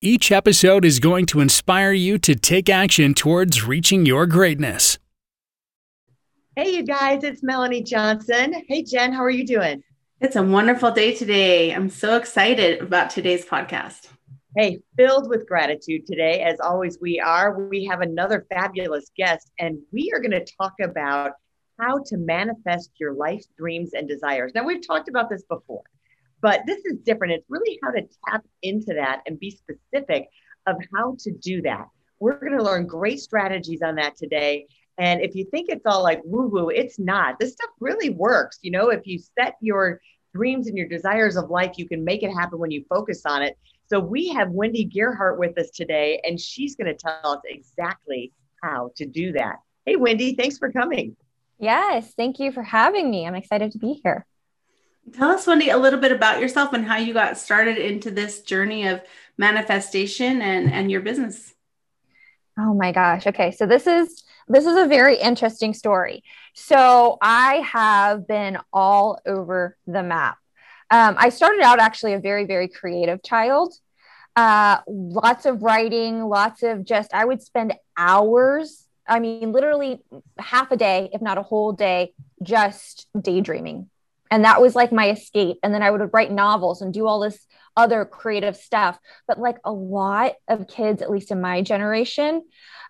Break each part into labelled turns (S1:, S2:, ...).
S1: Each episode is going to inspire you to take action towards reaching your greatness.
S2: Hey, you guys, it's Melanie Johnson. Hey, Jen, how are you doing?
S3: It's a wonderful day today. I'm so excited about today's podcast.
S2: Hey, filled with gratitude today. As always, we are. We have another fabulous guest, and we are going to talk about how to manifest your life dreams and desires. Now, we've talked about this before. But this is different. It's really how to tap into that and be specific of how to do that. We're going to learn great strategies on that today. And if you think it's all like woo woo, it's not. This stuff really works. You know, if you set your dreams and your desires of life, you can make it happen when you focus on it. So we have Wendy Gerhardt with us today, and she's going to tell us exactly how to do that. Hey, Wendy, thanks for coming.
S4: Yes, thank you for having me. I'm excited to be here.
S3: Tell us, Wendy, a little bit about yourself and how you got started into this journey of manifestation and, and your business.
S4: Oh my gosh. Okay. So this is this is a very interesting story. So I have been all over the map. Um, I started out actually a very, very creative child. Uh, lots of writing, lots of just, I would spend hours, I mean, literally half a day, if not a whole day, just daydreaming, and that was like my escape. And then i would write novels and do all this other creative stuff. But like a lot of kids at least in my generation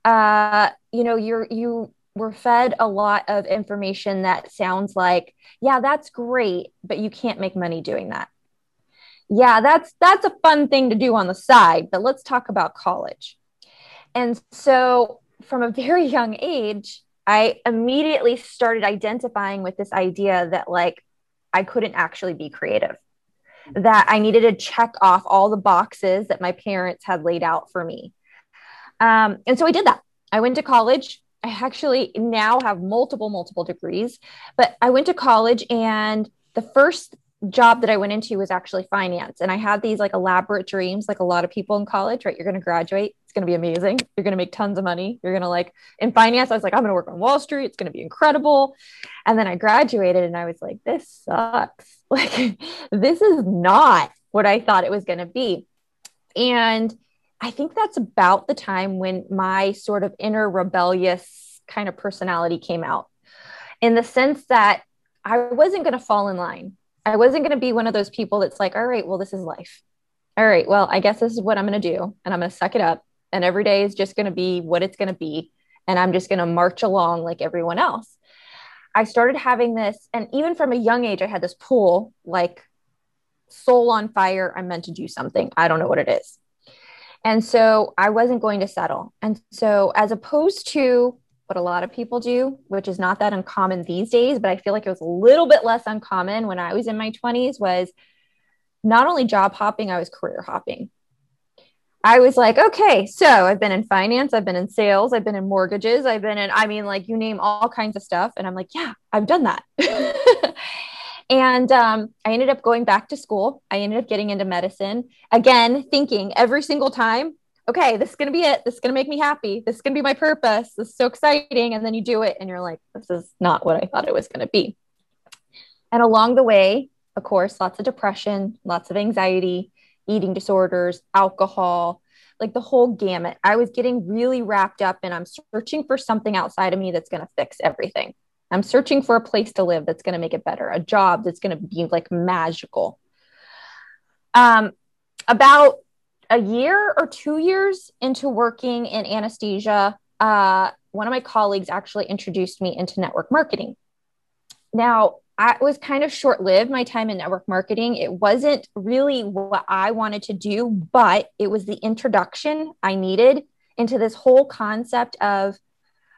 S4: uh you know you're you were fed a lot of information that sounds like yeah that's great but you can't make money doing that. Yeah that's that's a fun thing to do on the side but let's talk about college. And so from a very young age i immediately started identifying with this idea that like I couldn't actually be creative. That I needed to check off all the boxes that my parents had laid out for me. Um, and so I did that. I went to college. I actually now have multiple, multiple degrees, but I went to college and the first job that I went into was actually finance. And I had these like elaborate dreams, like a lot of people in college, right? You're going to graduate. It's going to be amazing. You're going to make tons of money. You're going to like in finance. I was like, I'm going to work on Wall Street. It's going to be incredible. And then I graduated and I was like, this sucks. Like, this is not what I thought it was going to be. And I think that's about the time when my sort of inner rebellious kind of personality came out in the sense that I wasn't going to fall in line I wasn't going to be one of those people that's like, all right, well, this is life. All right, well, I guess this is what I'm going to do. And I'm going to suck it up. And every day is just going to be what it's going to be. And I'm just going to march along like everyone else. I started having this, and even from a young age, I had this pull like soul on fire. I'm meant to do something. I don't know what it is. And so I wasn't going to settle. And so, as opposed to what a lot of people do, which is not that uncommon these days, but I feel like it was a little bit less uncommon when I was in my 20s, was not only job hopping, I was career hopping. I was like, okay, so I've been in finance, I've been in sales, I've been in mortgages, I've been in, I mean, like you name all kinds of stuff. And I'm like, yeah, I've done that. and um, I ended up going back to school. I ended up getting into medicine again, thinking every single time okay, this is going to be it. This is going to make me happy. This is going to be my purpose. This is so exciting. And then you do it and you're like, this is not what I thought it was going to be. And along the way, of course, lots of depression, lots of anxiety, eating disorders, alcohol, like the whole gamut. I was getting really wrapped up and I'm searching for something outside of me that's going to fix everything. I'm searching for a place to live that's going to make it better, a job that's going to be like magical. Um, about a year or two years into working in anesthesia, uh, one of my colleagues actually introduced me into network marketing. Now, I was kind of short lived my time in network marketing. It wasn't really what I wanted to do, but it was the introduction I needed into this whole concept of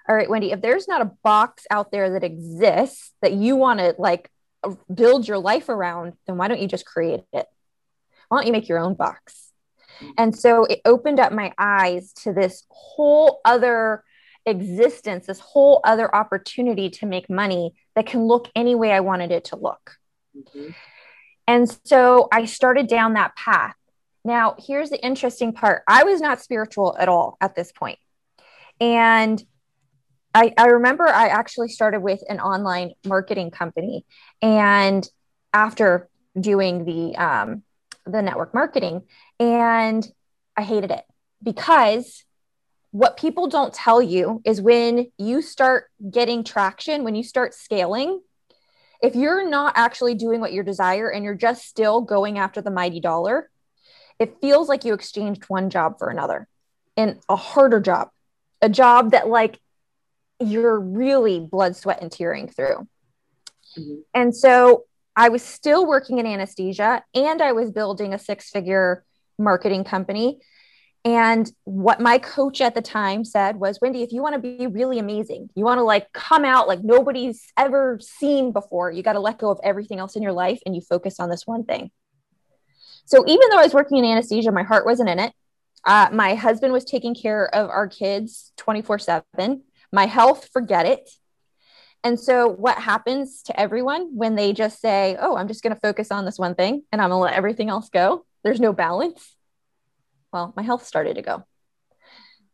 S4: all right, Wendy, if there's not a box out there that exists that you want to like build your life around, then why don't you just create it? Why don't you make your own box? And so it opened up my eyes to this whole other existence, this whole other opportunity to make money that can look any way I wanted it to look. Mm-hmm. And so I started down that path. Now, here's the interesting part I was not spiritual at all at this point. And I, I remember I actually started with an online marketing company. And after doing the, um, the network marketing, and I hated it because what people don't tell you is when you start getting traction, when you start scaling, if you're not actually doing what you desire and you're just still going after the mighty dollar, it feels like you exchanged one job for another and a harder job, a job that like you're really blood, sweat, and tearing through. Mm-hmm. And so I was still working in anesthesia and I was building a six figure marketing company. And what my coach at the time said was, Wendy, if you want to be really amazing, you want to like come out like nobody's ever seen before, you got to let go of everything else in your life and you focus on this one thing. So even though I was working in anesthesia, my heart wasn't in it. Uh, my husband was taking care of our kids 24 7. My health, forget it. And so, what happens to everyone when they just say, Oh, I'm just going to focus on this one thing and I'm going to let everything else go? There's no balance well, my health started to go.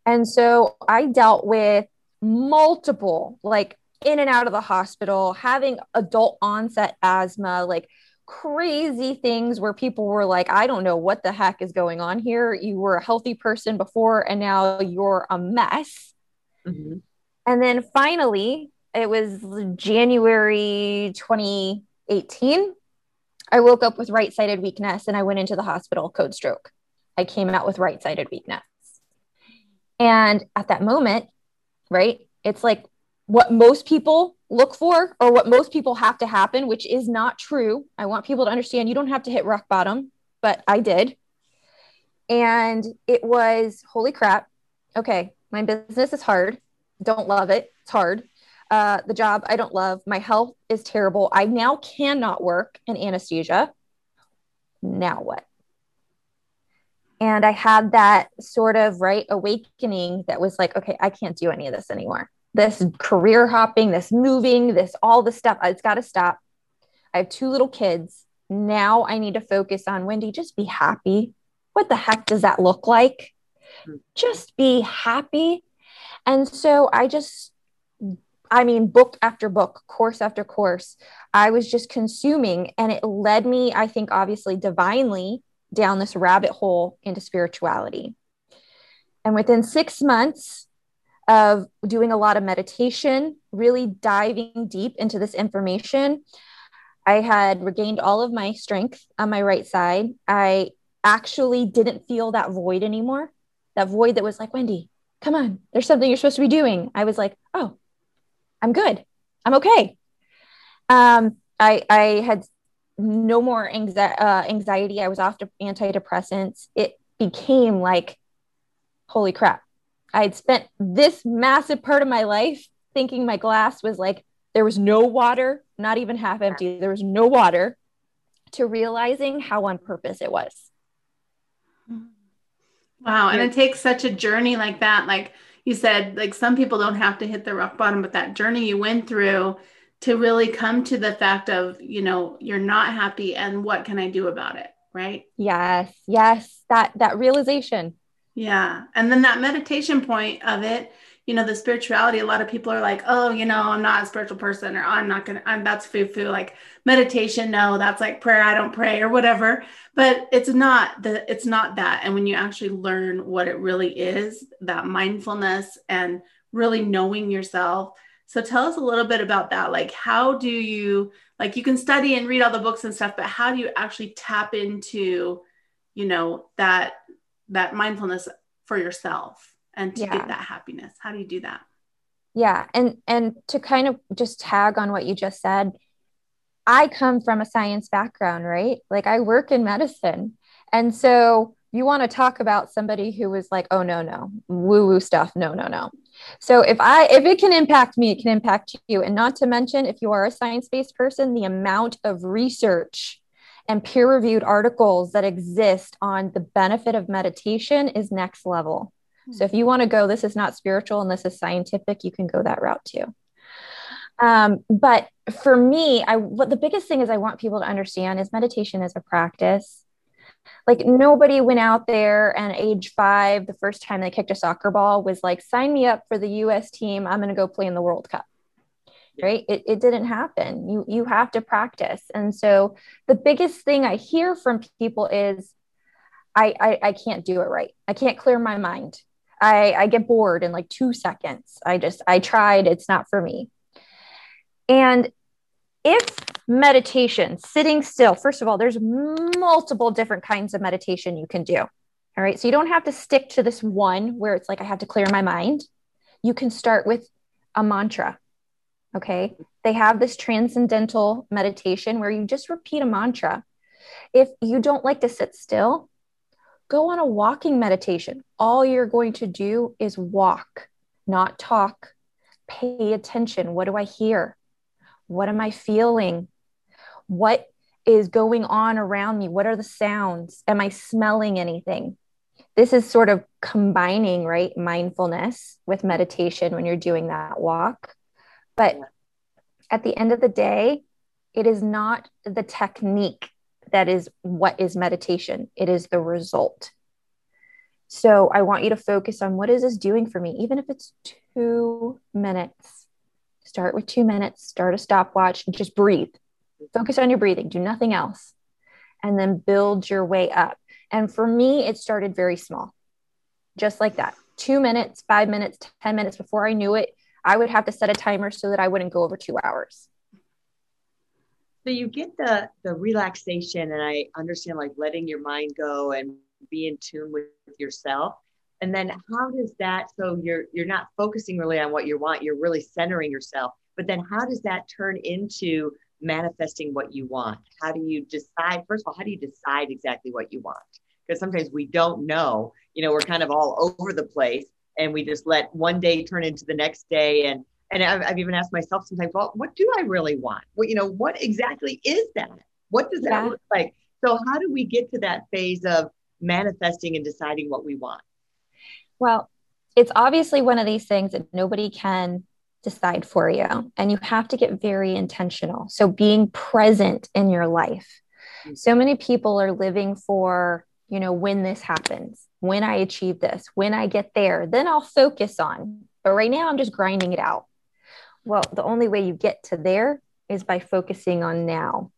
S4: And so I dealt with multiple, like in and out of the hospital, having adult onset asthma, like crazy things where people were like, I don't know what the heck is going on here. You were a healthy person before, and now you're a mess. Mm-hmm. And then finally, it was January 2018. I woke up with right sided weakness and I went into the hospital, code stroke. I came out with right sided weakness. And at that moment, right, it's like what most people look for or what most people have to happen, which is not true. I want people to understand you don't have to hit rock bottom, but I did. And it was holy crap. Okay, my business is hard. Don't love it. It's hard. Uh, the job I don't love. My health is terrible. I now cannot work in anesthesia. Now what? And i had that sort of right awakening that was like okay i can't do any of this anymore. This career hopping this moving this all the stuff it's got to stop. I have two little kids. Now i need to focus on wendy just be happy. What the heck does that look like? Mm-hmm. Just be happy. And so i just I mean, book after book, course after course, I was just consuming. And it led me, I think, obviously divinely down this rabbit hole into spirituality. And within six months of doing a lot of meditation, really diving deep into this information, I had regained all of my strength on my right side. I actually didn't feel that void anymore. That void that was like, Wendy, come on, there's something you're supposed to be doing. I was like, oh, I'm good. I'm okay. Um, I, I had no more anxi- uh, anxiety. I was off to antidepressants. It became like, holy crap. I had spent this massive part of my life thinking my glass was like, there was no water, not even half empty. There was no water to realizing how on purpose it was.
S3: Wow. And it takes such a journey like that. Like you said, like some people don't have to hit the rock bottom, but that journey you went through to really come to the fact of, you know, you're not happy and what can I do about it? Right.
S4: Yes. Yes. That, that realization.
S3: Yeah. And then that meditation point of it, you know, the spirituality, a lot of people are like, oh, you know, I'm not a spiritual person or I'm not going to, I'm that's foo foo. Like meditation, no, that's like prayer. I don't pray or whatever. But it's not the, it's not that. And when you actually learn what it really is, that mindfulness and really knowing yourself, so tell us a little bit about that. Like, how do you, like, you can study and read all the books and stuff, but how do you actually tap into, you know, that, that mindfulness for yourself and to yeah. get that happiness? How do you do that?
S4: Yeah. And, and to kind of just tag on what you just said, I come from a science background, right? Like, I work in medicine. And so you want to talk about somebody who was like, oh, no, no, woo woo stuff. No, no, no. So if I if it can impact me, it can impact you. And not to mention if you are a science-based person, the amount of research and peer reviewed articles that exist on the benefit of meditation is next level. So if you want to go, this is not spiritual and this is scientific, you can go that route too. Um, but for me, I what the biggest thing is I want people to understand is meditation is a practice. Like nobody went out there and age five, the first time they kicked a soccer ball was like, sign me up for the US team. I'm gonna go play in the World Cup. Right. It, it didn't happen. You you have to practice. And so the biggest thing I hear from people is I, I, I can't do it right. I can't clear my mind. I, I get bored in like two seconds. I just, I tried, it's not for me. And if meditation, sitting still, first of all, there's multiple different kinds of meditation you can do. All right. So you don't have to stick to this one where it's like, I have to clear my mind. You can start with a mantra. Okay. They have this transcendental meditation where you just repeat a mantra. If you don't like to sit still, go on a walking meditation. All you're going to do is walk, not talk. Pay attention. What do I hear? What am I feeling? What is going on around me? What are the sounds? Am I smelling anything? This is sort of combining, right? Mindfulness with meditation when you're doing that walk. But at the end of the day, it is not the technique that is what is meditation it is the result so i want you to focus on what is this doing for me even if it's two minutes start with two minutes start a stopwatch just breathe. Focus on your breathing do nothing else and then build your way up. And for me it started very small just like that. Two minutes five minutes ten minutes before i knew it i would have to set a timer so that i wouldn't go over two hours.
S2: So you get the the relaxation and i understand like letting your mind go and be in tune with yourself and then how does that so you're you're not focusing really on what you want you're really centering yourself but then how does that turn into manifesting what you want how do you decide first of all how do you decide exactly what you want because sometimes we don't know you know we're kind of all over the place and we just let one day turn into the next day and and I've, I've, even asked myself sometimes, well, what do I really want? What, you know, what exactly is that? What does that yeah. look like? So how do we get to that phase of manifesting and deciding what we want?
S4: Well, it's obviously one of these things that nobody can decide for you. And you have to get very intentional. So being present in your life. Mm-hmm. So many people are living for, you know, when this happens, when I achieve this, when I get there, then I'll focus on. But right now, I'm just grinding it out. Well, the only way you get to there is by focusing on now.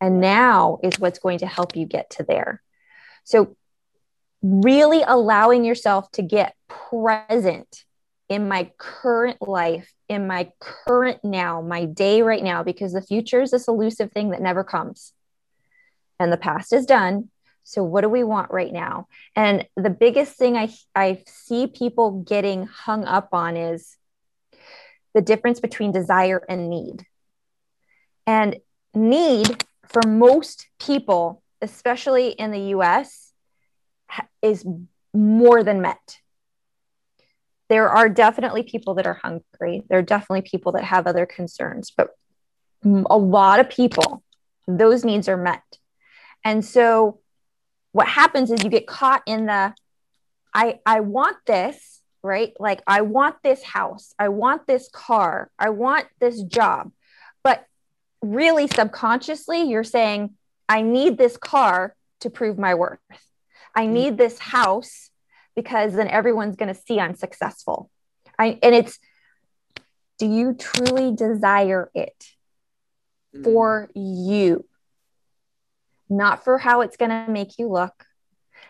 S4: And now is what's going to help you get to there. So, really allowing yourself to get present in my current life, in my current now, my day right now, because the future is this elusive thing that never comes. And the past is done. So, what do we want right now? And the biggest thing I, I see people getting hung up on is the difference between desire and need. And need for most people, especially in the US, is more than met. There are definitely people that are hungry. There are definitely people that have other concerns, but a lot of people, those needs are met. And so what happens is you get caught in the I I want this right? Like, I want this house, I want this car, I want this job. But really, subconsciously, you're saying, I need this car to prove my worth. I mm. need this house because then everyone's going to see I'm successful. I, and it's, do you truly desire it mm. for you? Not for how it's going to make you look,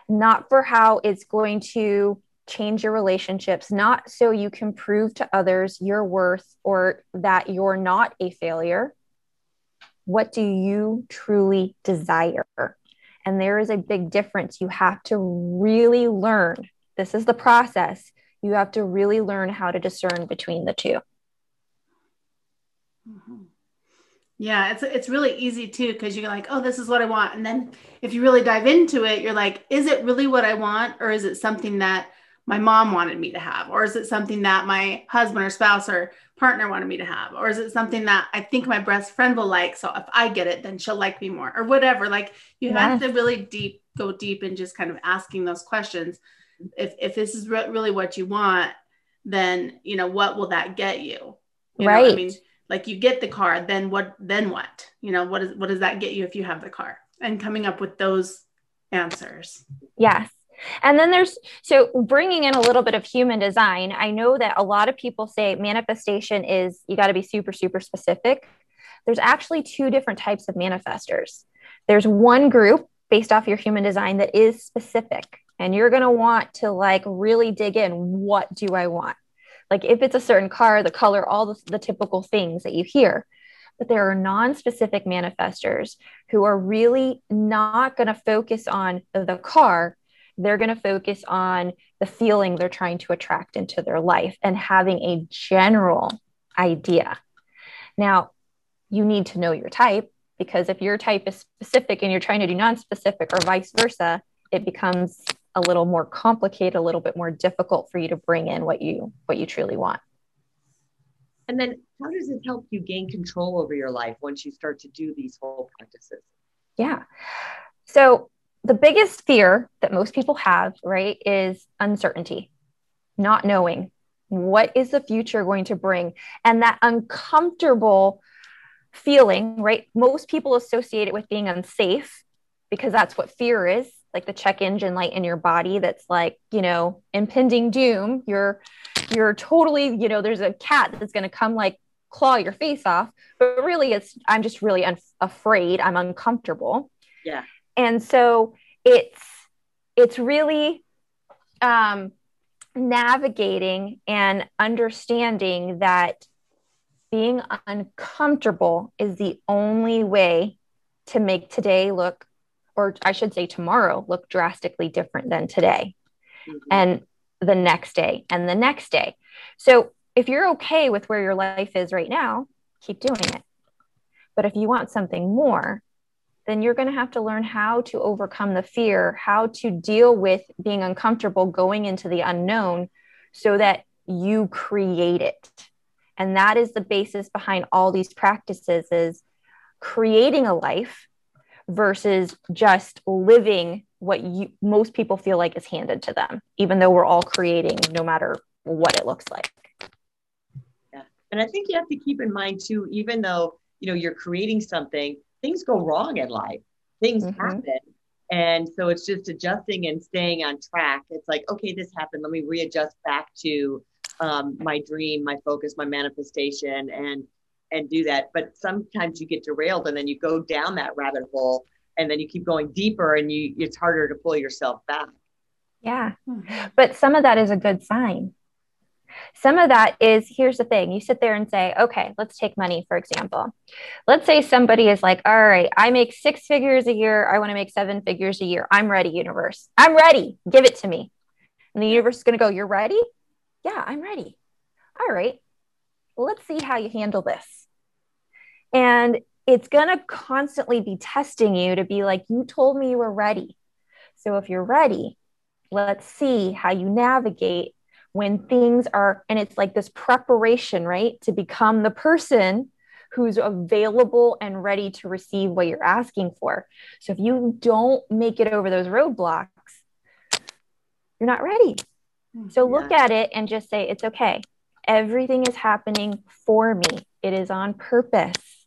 S4: not for how it's going to change your relationships, not so you can prove to others your worth or that you're not a failure. What do you truly desire? And there is a big difference. You have to really learn. This is the process. You have to really learn how to discern between the 2
S3: mm-hmm. Yeah, it's it's really easy too because you're like, oh, this is what I want, and then if you really dive into it, you're like, is it really what I want, or is it something that my mom wanted me to have? Or is it something that my husband or spouse or partner wanted me to have? Or is it something that I think my best friend will like? So if I get it, then she'll like me more or whatever. Like you have to really deep, go deep and just kind of asking those questions. If, if this is re- really what you want, then, you know, what will that get you? you
S4: right.
S3: I mean, like you get the car, then what, then what, you know, what is, what does that get you if you have the car and coming up with those answers?
S4: Yes. And then there's so bringing in a little bit of human design. I know that a lot of people say manifestation is you got to be super, super specific. There's actually two different types of manifestors. There's one group based off your human design that is specific, and you're going to want to like really dig in what do I want? Like if it's a certain car, the color, all the, the typical things that you hear. But there are non specific manifestors who are really not going to focus on the car they're going to focus on the feeling they're trying to attract into their life and having a general idea. Now, you need to know your type because if your type is specific and you're trying to do non-specific or vice versa, it becomes a little more complicated, a little bit more difficult for you to bring in what you what you truly want.
S2: And then how does it help you gain control over your life once you start to do these whole practices?
S4: Yeah. So the biggest fear that most people have, right, is uncertainty, not knowing what is the future going to bring. And that uncomfortable feeling, right? Most people associate it with being unsafe because that's what fear is like the check engine light in your body that's like, you know, impending doom. You're, you're totally, you know, there's a cat that's going to come like claw your face off, but really it's, I'm just really un- afraid. I'm uncomfortable.
S2: Yeah
S4: and so it's it's really um, navigating and understanding that being uncomfortable is the only way to make today look or i should say tomorrow look drastically different than today mm-hmm. and the next day and the next day so if you're okay with where your life is right now keep doing it but if you want something more then you're going to have to learn how to overcome the fear, how to deal with being uncomfortable going into the unknown so that you create it. And that is the basis behind all these practices is creating a life versus just living what you most people feel like is handed to them, even though we're all creating no matter what it looks like.
S2: Yeah. And I think you have to keep in mind too, even though you know you're creating something, things go wrong in life. Things mm-hmm. happen. And so it's just adjusting and staying on track. It's like, okay, this happened. Let me readjust back to um, my dream, my focus, my manifestation, and and do that. But sometimes you get derailed, and then you go down that rabbit hole, and then you keep going deeper, and you it's harder to pull yourself back.
S4: Yeah, mm-hmm. but some of that is a good sign some of that is here's the thing you sit there and say, okay, let's take money, for example. Let's say somebody is like, all right, I make six figures a year. I want to make seven figures a year. I'm ready, universe. I'm ready. Give it to me. And the universe is going to go, you're ready? Yeah, I'm ready. All right, let's see how you handle this. And it's going to constantly be testing you to be like, you told me you were ready. So if you're ready, let's see how you navigate when things are, and it's like this preparation, right, to become the person who's available and ready to receive what you're asking for. So if you don't make it over those roadblocks, you're not ready. Hmm. So look at it and just say, it's okay. Everything is happening for me, it is on purpose.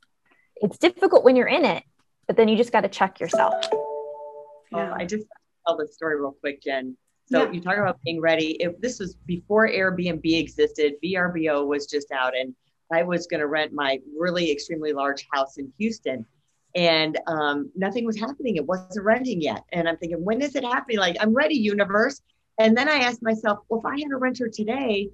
S4: It's difficult when you're in it, but then you just got to check yourself.
S2: Yeah. Oh, I just tell the story real quick, Jen. So yeah. you talk about being ready. If this was before Airbnb existed, VRBO was just out, and I was going to rent my really extremely large house in Houston, and um, nothing was happening. It wasn't renting yet, and I'm thinking, when is it happening? Like I'm ready, universe. And then I asked myself, well, if I had a renter today,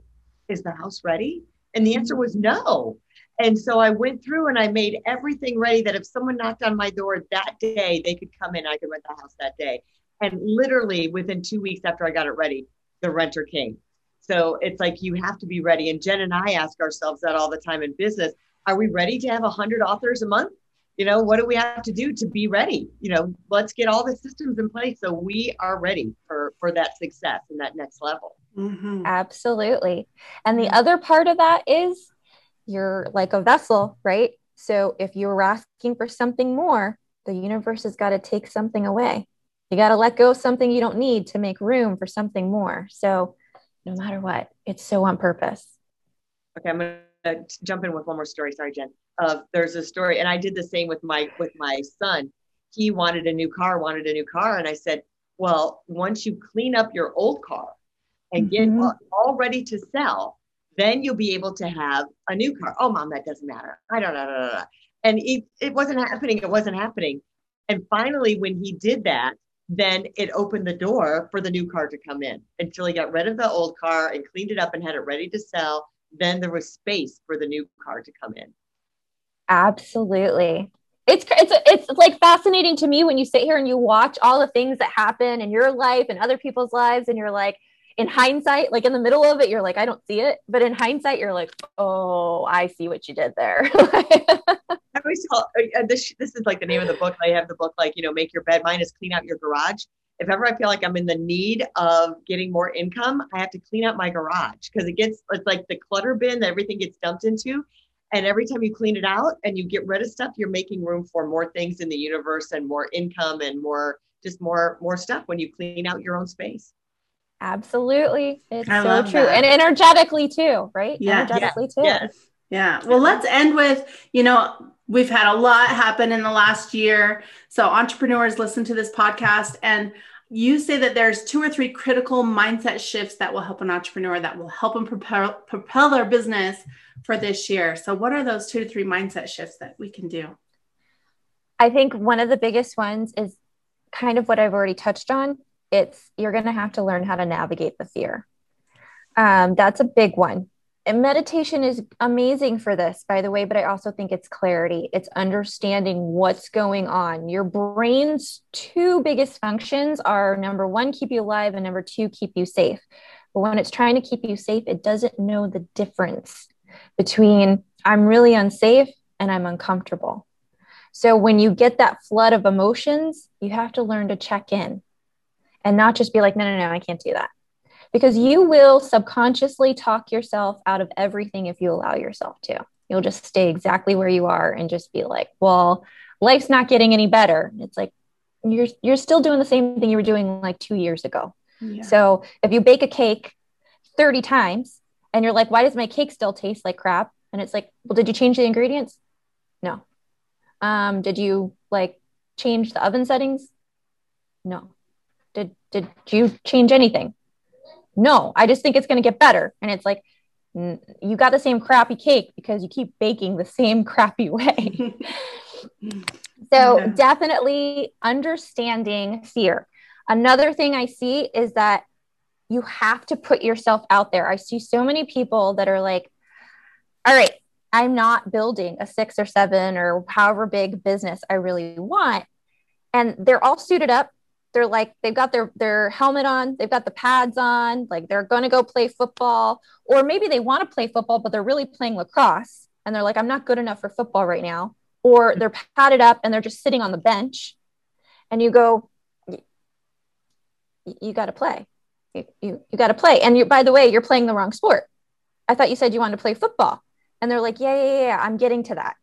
S2: is the house ready? And the answer was no. And so I went through and I made everything ready that if someone knocked on my door that day, they could come in. I could rent the house that day. And literally within two weeks after I got it ready, the renter came. So it's like you have to be ready. And Jen and I ask ourselves that all the time in business. Are we ready to have 100 authors a month? you know, what do we have to do to be ready? You know, let's get all the systems in place so we are ready for for that success and that next level.
S4: Mm-hmm. Absolutely. And the other part of that is you're like a vessel, right? So if you're asking for something more, the universe has got to take something away. You got to let go of something you don't need to make room for something more. So no matter what, it's so on purpose.
S2: Okay, I'm going to jump in with one more story. Sorry, Jen. Uh, there's a story, and I did the same with my with my son. He wanted a new car, wanted a new car, and I said, "Well, once you clean up your old car and get mm-hmm. all ready to sell, then you'll be able to have a new car." Oh, mom, that doesn't matter. I don't know. And it, it wasn't happening. It wasn't happening. And finally, when he did that, then it opened the door for the new car to come in until he got rid of the old car and cleaned it up and had it ready to sell. Then there was space for the new car to come in.
S4: Absolutely. It's, it's it's like fascinating to me when you sit here and you watch all the things that happen in your life and other people's lives and you're like in hindsight like in the middle of it you're like I don't see it but in hindsight you're like oh I see what you did there
S2: I always tell uh, this. This is like the name of the book. I have the book like you know, make your bed. Mine is clean out your garage. If ever I feel like I'm in the need of getting more income, I have to clean out my garage because it gets it's like the clutter bin that everything gets dumped into. And every time you clean it out and you get rid of stuff, you're making room for more things in the universe and more income and more just more more stuff when you clean out your own space.
S4: Absolutely. It's I so true. That. And energetically too, right?
S3: Yeah.
S4: Energetically
S3: too. Yes. Yeah. Well, let's end with, you know, we've had a lot happen in the last year. So entrepreneurs listen to this podcast and you say that there's two or three critical mindset shifts that will help an entrepreneur that will help them propel, propel their business for this year. So what are those two to three mindset shifts that we can do?
S4: I think one of the biggest ones is kind of what I've already touched on. It's you're going to have to learn how to navigate the fear. Um, that's a big one. And meditation is amazing for this by the way but i also think it's clarity. It's understanding what's going on. Your brain's two biggest functions are number one keep you alive and number two keep you safe. But when it's trying to keep you safe it doesn't know the difference between i'm really unsafe and i'm uncomfortable. So when you get that flood of emotions you have to learn to check in and not just be like no no no i can't do that because you will subconsciously talk yourself out of everything if you allow yourself to. You'll just stay exactly where you are and just be like, well, life's not getting any better. It's like you're you're still doing the same thing you were doing like 2 years ago. Yeah. So, if you bake a cake 30 times and you're like, why does my cake still taste like crap? And it's like, well, did you change the ingredients? No. Um, did you like change the oven settings? No. Did did you change anything? no, I just think it's going to get better. And it's like, you got the same crappy cake because you keep baking the same crappy way. so, yeah. definitely understanding fear. Another thing I see is that you have to put yourself out there. I see so many people that are like, all right, I'm not building a six or seven or however big business I really want. And they're all suited up they're like they've got their their helmet on they've got the pads on like they're going to go play football or maybe they want to play football but they're really playing lacrosse and they're like i'm not good enough for football right now or they're padded up and they're just sitting on the bench and you go you got to play. You, you, you got to play and you by the way you're playing the wrong sport. I thought you said you wanted to play football and they're like yeah yeah yeah i'm getting to that.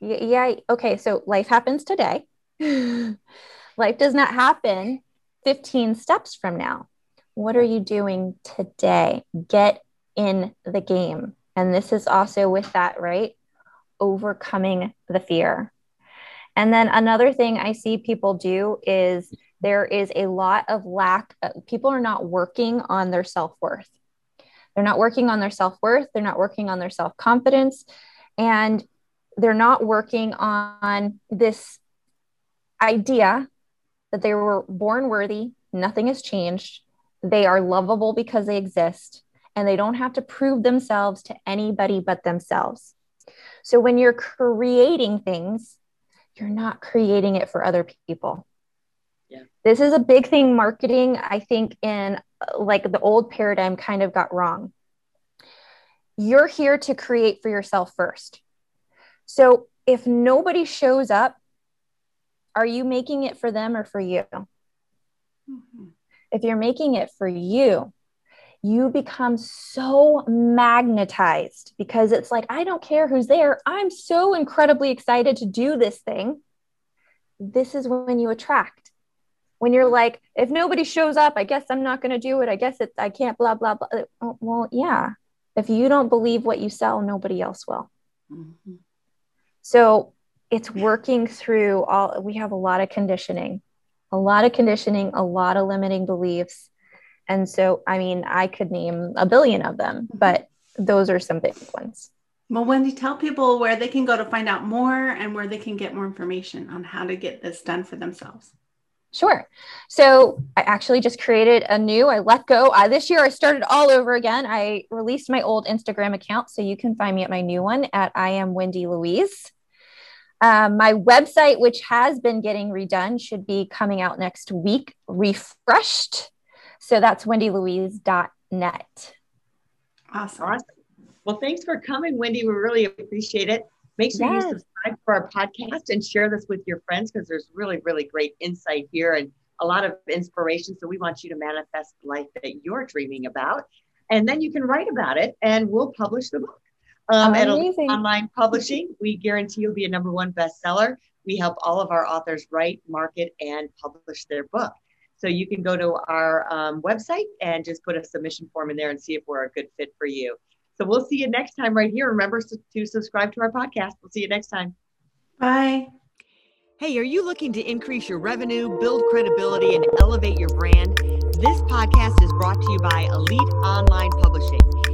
S4: Yeah, yeah okay so life happens today Life does not happen 15 steps from now. What are you doing today? Get in the game. And this is also with that, right? Overcoming the fear. And then another thing I see people do is there is a lot of lack, of, people are not working on their self worth. They're not working on their self worth. They're not working on their self confidence. And they're not working on this idea that they were born worthy, nothing has changed. They are lovable because they exist, and they don't have to prove themselves to anybody but themselves. So when you're creating things, you're not creating it for other people. Yeah. This is a big thing marketing, I think, in uh, like the old paradigm kind of got wrong. You're here to create for yourself first. So if nobody shows up, are you making it for them or for you? Mm-hmm. If you're making it for you, you become so magnetized because it's like, I don't care who's there. I'm so incredibly excited to do this thing. This is when you attract. When you're like, if nobody shows up, I guess I'm not going to do it. I guess it's, I can't, blah, blah, blah. Oh, well, yeah. If you don't believe what you sell, nobody else will. Mm-hmm. So it's working through all, we have a lot of conditioning, a lot of conditioning, a lot of limiting beliefs and so, I mean, I could name a billion of them, mm-hmm. but those are some big ones.
S3: Well, Wendy, tell people where they can go to find out more and where they can get more information on how to get this done for themselves.
S4: Sure. So I actually just created a new, I let go. I, this year I started all over again. I released my old Instagram account. So you can find me at my new one at I am Wendy Louise. Um, my website, which has been getting redone, should be coming out next week, refreshed. So that's wendylouise.net.
S2: Awesome. awesome. Well, thanks for coming, Wendy. We really appreciate it. Make sure yes. you subscribe for our podcast and share this with your friends because there's really, really great insight here and a lot of inspiration. So we want you to manifest the life that you're dreaming about. And then you can write about it and we'll publish the book. Um, at online publishing, we guarantee you'll be a number one bestseller. We help all of our authors write, market, and publish their book. So you can go to our um, website and just put a submission form in there and see if we're a good fit for you. So we'll see you next time right here. Remember to subscribe to our podcast. We'll see you next time.
S3: Bye.
S2: Hey, are you looking to increase your revenue, build credibility, and elevate your brand? This podcast is brought to you by Elite Online Publishing,